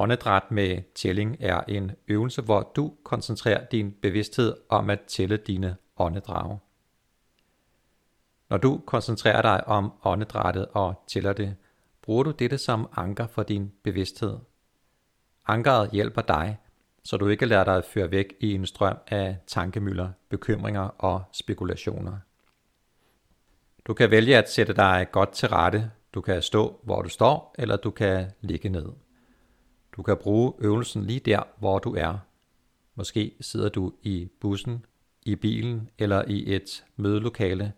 Åndedræt med tælling er en øvelse, hvor du koncentrerer din bevidsthed om at tælle dine åndedrag. Når du koncentrerer dig om åndedrættet og tæller det, bruger du dette som anker for din bevidsthed. Ankeret hjælper dig, så du ikke lader dig føre væk i en strøm af tankemøller, bekymringer og spekulationer. Du kan vælge at sætte dig godt til rette. Du kan stå, hvor du står, eller du kan ligge ned. Du kan bruge øvelsen lige der, hvor du er. Måske sidder du i bussen, i bilen eller i et mødelokale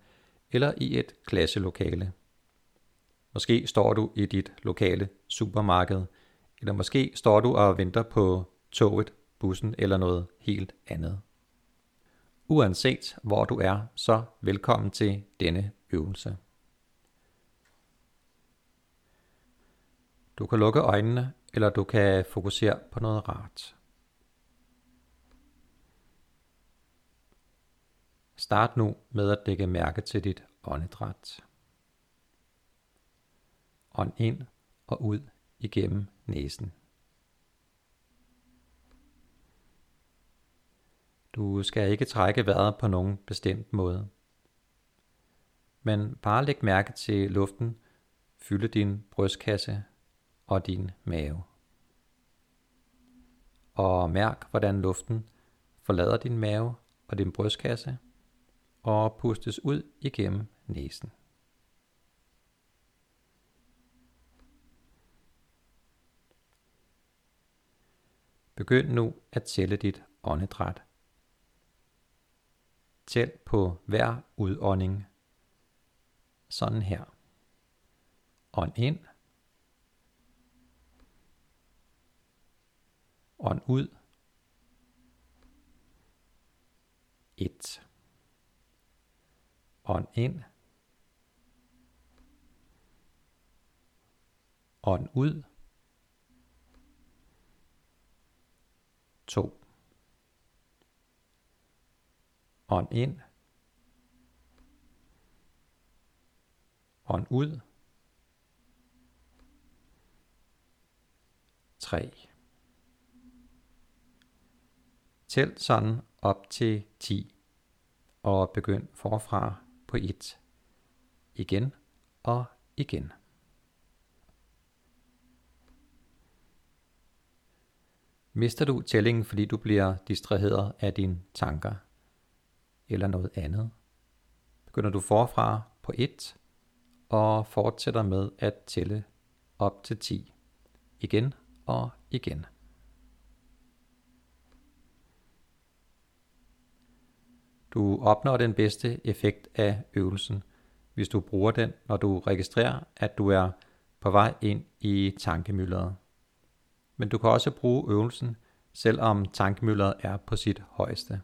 eller i et klasselokale. Måske står du i dit lokale supermarked, eller måske står du og venter på toget, bussen eller noget helt andet. Uanset hvor du er, så velkommen til denne øvelse. Du kan lukke øjnene, eller du kan fokusere på noget rart. Start nu med at lægge mærke til dit åndedræt. Ånd ind og ud igennem næsen. Du skal ikke trække vejret på nogen bestemt måde. Men bare læg mærke til luften fylde din brystkasse og din mave. Og mærk, hvordan luften forlader din mave og din brystkasse og pustes ud igennem næsen. Begynd nu at tælle dit åndedræt. Tæl på hver udånding. Sådan her. Ånd ind. Ånd ud. 1. Ånd ind. Ånd ud. 2. Ånd ind. Ånd ud. 3. Tæl sådan op til 10 og begynd forfra på 1. Igen og igen. Mister du tællingen, fordi du bliver distraheret af dine tanker eller noget andet? Begynder du forfra på 1 og fortsætter med at tælle op til 10. Igen og igen. Du opnår den bedste effekt af øvelsen, hvis du bruger den, når du registrerer, at du er på vej ind i tankemylderet. Men du kan også bruge øvelsen, selvom tankemylderet er på sit højeste.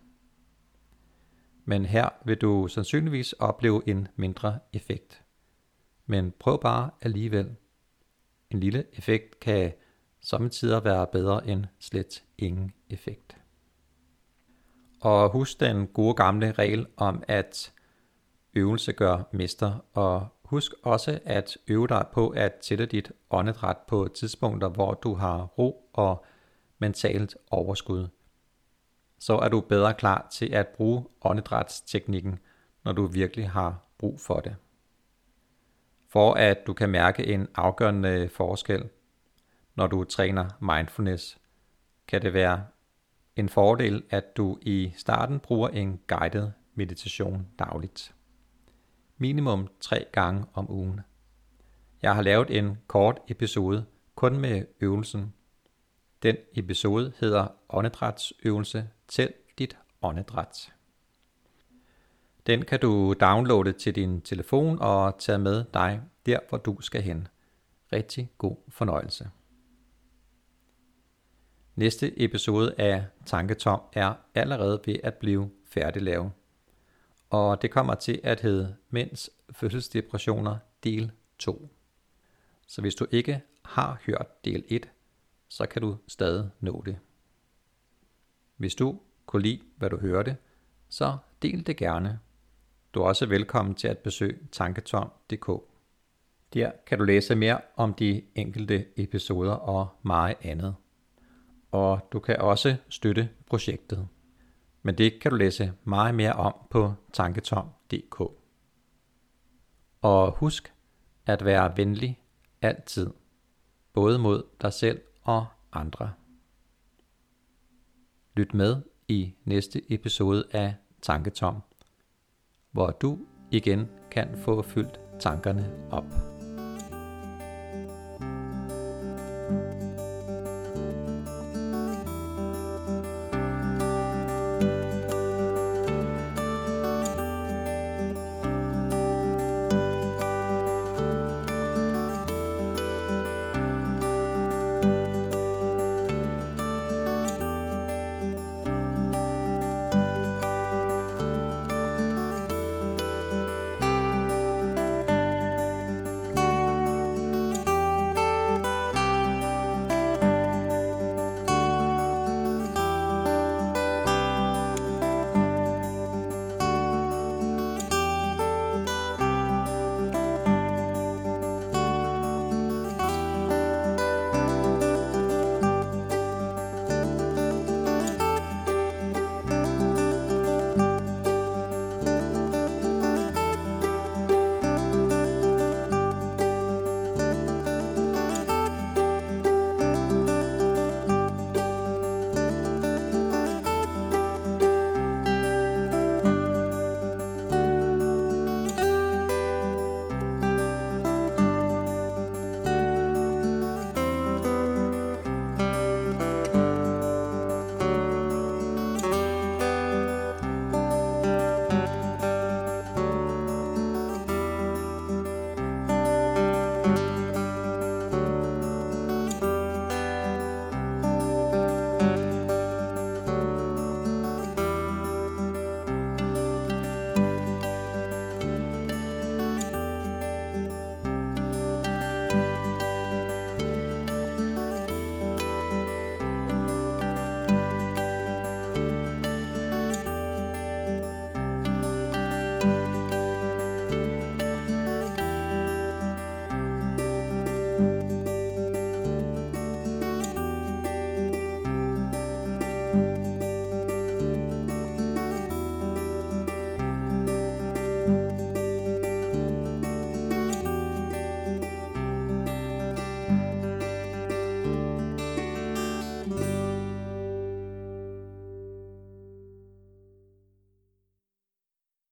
Men her vil du sandsynligvis opleve en mindre effekt. Men prøv bare alligevel. En lille effekt kan samtidig være bedre end slet ingen effekt. Og husk den gode gamle regel om, at øvelse gør mester, og husk også at øve dig på at tælle dit åndedræt på tidspunkter, hvor du har ro og mentalt overskud. Så er du bedre klar til at bruge åndedrætsteknikken, når du virkelig har brug for det. For at du kan mærke en afgørende forskel, når du træner mindfulness, kan det være en fordel, at du i starten bruger en guided meditation dagligt. Minimum tre gange om ugen. Jeg har lavet en kort episode kun med øvelsen. Den episode hedder åndedrætsøvelse til dit åndedræt. Den kan du downloade til din telefon og tage med dig der, hvor du skal hen. Rigtig god fornøjelse. Næste episode af Tanketom er allerede ved at blive færdiglavet. Og det kommer til at hedde Mænds fødselsdepressioner del 2. Så hvis du ikke har hørt del 1, så kan du stadig nå det. Hvis du kunne lide, hvad du hørte, så del det gerne. Du er også velkommen til at besøge tanketom.dk. Der kan du læse mere om de enkelte episoder og meget andet og du kan også støtte projektet. Men det kan du læse meget mere om på tanketom.dk. Og husk at være venlig altid, både mod dig selv og andre. Lyt med i næste episode af Tanketom, hvor du igen kan få fyldt tankerne op.